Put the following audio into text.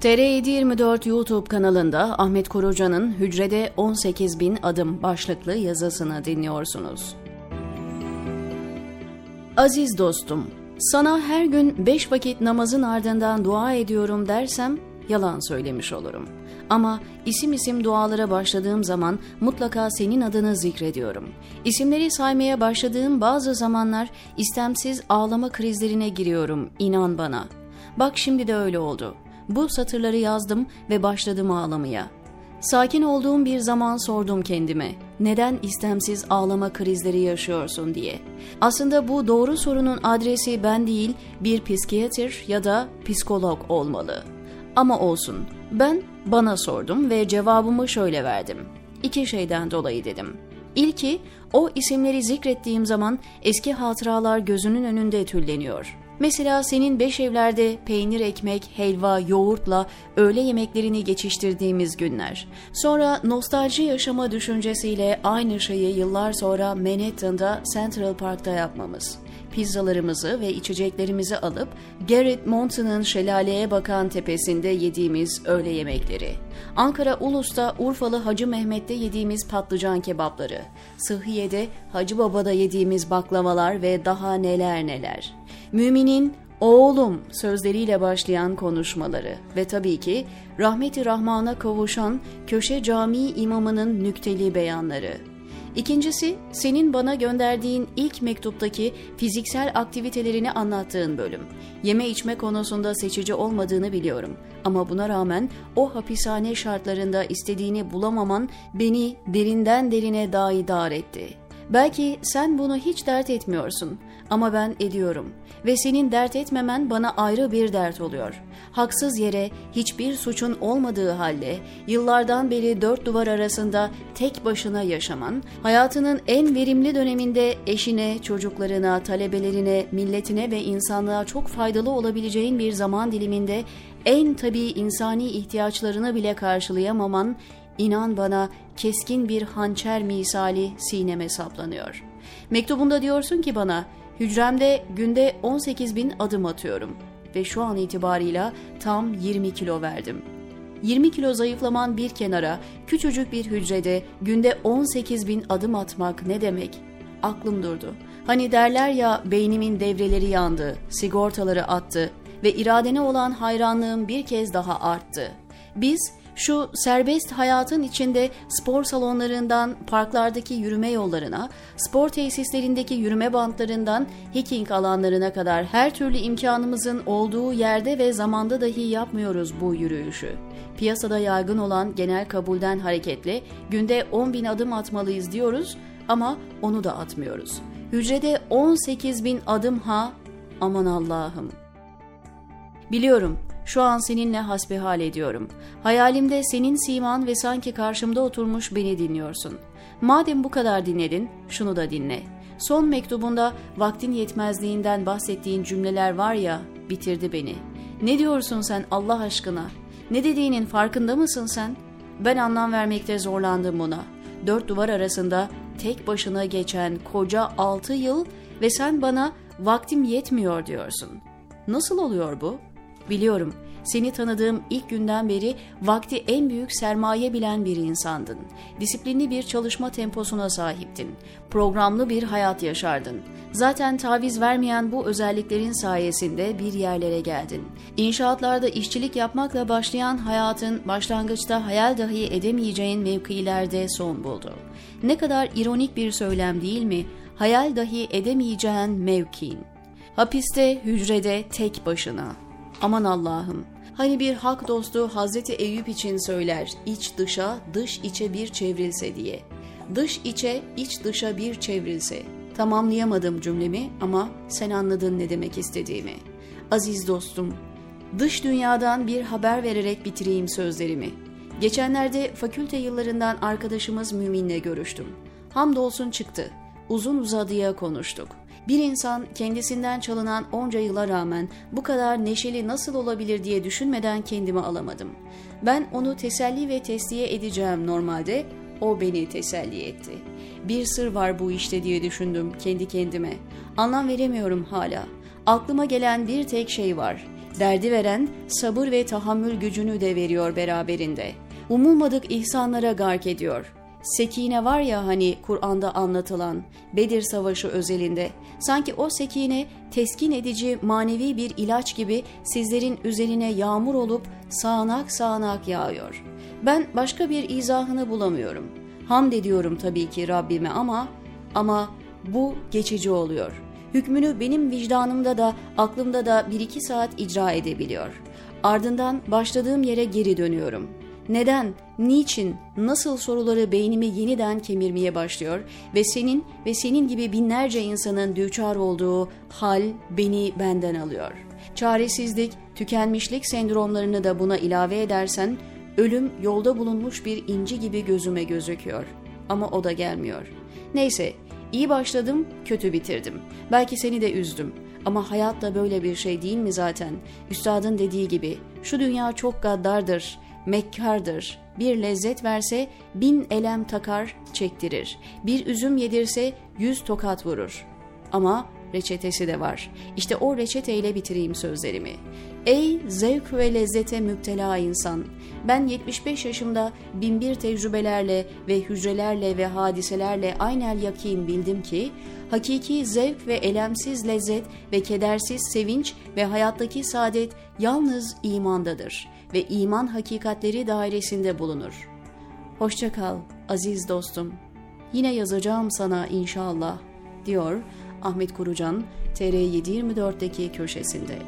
TR724 YouTube kanalında Ahmet Koruca'nın Hücrede 18 bin adım başlıklı yazısını dinliyorsunuz. Aziz dostum, sana her gün beş vakit namazın ardından dua ediyorum dersem yalan söylemiş olurum. Ama isim isim dualara başladığım zaman mutlaka senin adını zikrediyorum. İsimleri saymaya başladığım bazı zamanlar istemsiz ağlama krizlerine giriyorum, inan bana. Bak şimdi de öyle oldu. Bu satırları yazdım ve başladım ağlamaya. Sakin olduğum bir zaman sordum kendime. Neden istemsiz ağlama krizleri yaşıyorsun diye. Aslında bu doğru sorunun adresi ben değil, bir psikiyatr ya da psikolog olmalı. Ama olsun. Ben bana sordum ve cevabımı şöyle verdim. İki şeyden dolayı dedim. İlki, o isimleri zikrettiğim zaman eski hatıralar gözünün önünde tülleniyor. Mesela senin beş evlerde peynir, ekmek, helva, yoğurtla öğle yemeklerini geçiştirdiğimiz günler. Sonra nostalji yaşama düşüncesiyle aynı şeyi yıllar sonra Manhattan'da Central Park'ta yapmamız pizzalarımızı ve içeceklerimizi alıp Garrett Mountain'ın şelaleye bakan tepesinde yediğimiz öğle yemekleri. Ankara Ulus'ta Urfalı Hacı Mehmet'te yediğimiz patlıcan kebapları. Sıhhiye'de Hacı Baba'da yediğimiz baklavalar ve daha neler neler. Müminin oğlum sözleriyle başlayan konuşmaları ve tabii ki rahmeti rahmana kavuşan köşe cami imamının nükteli beyanları. İkincisi, senin bana gönderdiğin ilk mektuptaki fiziksel aktivitelerini anlattığın bölüm. Yeme içme konusunda seçici olmadığını biliyorum. Ama buna rağmen o hapishane şartlarında istediğini bulamaman beni derinden derine daidar etti. Belki sen bunu hiç dert etmiyorsun ama ben ediyorum ve senin dert etmemen bana ayrı bir dert oluyor. Haksız yere hiçbir suçun olmadığı halde yıllardan beri dört duvar arasında tek başına yaşaman, hayatının en verimli döneminde eşine, çocuklarına, talebelerine, milletine ve insanlığa çok faydalı olabileceğin bir zaman diliminde en tabii insani ihtiyaçlarını bile karşılayamaman, inan bana keskin bir hançer misali sineme saplanıyor. Mektubunda diyorsun ki bana, Hücremde günde 18 bin adım atıyorum ve şu an itibarıyla tam 20 kilo verdim. 20 kilo zayıflaman bir kenara, küçücük bir hücrede günde 18 bin adım atmak ne demek? Aklım durdu. Hani derler ya beynimin devreleri yandı, sigortaları attı ve iradene olan hayranlığım bir kez daha arttı. Biz şu serbest hayatın içinde spor salonlarından parklardaki yürüme yollarına, spor tesislerindeki yürüme bantlarından hiking alanlarına kadar her türlü imkanımızın olduğu yerde ve zamanda dahi yapmıyoruz bu yürüyüşü. Piyasada yaygın olan genel kabulden hareketle günde 10 bin adım atmalıyız diyoruz ama onu da atmıyoruz. Hücrede 18 bin adım ha aman Allah'ım. Biliyorum şu an seninle hasbihal ediyorum. Hayalimde senin siman ve sanki karşımda oturmuş beni dinliyorsun. Madem bu kadar dinledin, şunu da dinle. Son mektubunda vaktin yetmezliğinden bahsettiğin cümleler var ya, bitirdi beni. Ne diyorsun sen Allah aşkına? Ne dediğinin farkında mısın sen? Ben anlam vermekte zorlandım buna. Dört duvar arasında tek başına geçen koca altı yıl ve sen bana vaktim yetmiyor diyorsun. Nasıl oluyor bu?'' Biliyorum, seni tanıdığım ilk günden beri vakti en büyük sermaye bilen bir insandın. Disiplinli bir çalışma temposuna sahiptin. Programlı bir hayat yaşardın. Zaten taviz vermeyen bu özelliklerin sayesinde bir yerlere geldin. İnşaatlarda işçilik yapmakla başlayan hayatın başlangıçta hayal dahi edemeyeceğin mevkilerde son buldu. Ne kadar ironik bir söylem değil mi? Hayal dahi edemeyeceğin mevkin. Hapiste, hücrede tek başına. Aman Allah'ım. Hani bir hak dostu Hazreti Eyüp için söyler, iç dışa, dış içe bir çevrilse diye. Dış içe, iç dışa bir çevrilse. Tamamlayamadım cümlemi ama sen anladın ne demek istediğimi. Aziz dostum, dış dünyadan bir haber vererek bitireyim sözlerimi. Geçenlerde fakülte yıllarından arkadaşımız Mümin'le görüştüm. Hamdolsun çıktı. Uzun uzadıya konuştuk. Bir insan kendisinden çalınan onca yıla rağmen bu kadar neşeli nasıl olabilir diye düşünmeden kendimi alamadım. Ben onu teselli ve tesliye edeceğim normalde, o beni teselli etti. Bir sır var bu işte diye düşündüm kendi kendime. Anlam veremiyorum hala. Aklıma gelen bir tek şey var. Derdi veren sabır ve tahammül gücünü de veriyor beraberinde. Umulmadık ihsanlara gark ediyor. Sekine var ya hani Kur'an'da anlatılan Bedir Savaşı özelinde sanki o sekine teskin edici manevi bir ilaç gibi sizlerin üzerine yağmur olup sağanak sağanak yağıyor. Ben başka bir izahını bulamıyorum. Hamd ediyorum tabii ki Rabbime ama ama bu geçici oluyor. Hükmünü benim vicdanımda da aklımda da bir iki saat icra edebiliyor. Ardından başladığım yere geri dönüyorum. Neden, niçin, nasıl soruları beynimi yeniden kemirmeye başlıyor ve senin ve senin gibi binlerce insanın düçar olduğu hal beni benden alıyor. Çaresizlik, tükenmişlik sendromlarını da buna ilave edersen ölüm yolda bulunmuş bir inci gibi gözüme gözüküyor. Ama o da gelmiyor. Neyse, iyi başladım, kötü bitirdim. Belki seni de üzdüm. Ama hayat da böyle bir şey değil mi zaten? Üstadın dediği gibi, şu dünya çok gaddardır, mekkardır. Bir lezzet verse bin elem takar, çektirir. Bir üzüm yedirse yüz tokat vurur. Ama reçetesi de var. İşte o reçeteyle bitireyim sözlerimi. Ey zevk ve lezzete müptela insan! Ben 75 yaşımda binbir tecrübelerle ve hücrelerle ve hadiselerle aynel yakin bildim ki, hakiki zevk ve elemsiz lezzet ve kedersiz sevinç ve hayattaki saadet yalnız imandadır ve iman hakikatleri dairesinde bulunur. Hoşça kal aziz dostum. Yine yazacağım sana inşallah, diyor Ahmet Kurucan TR724'deki köşesinde.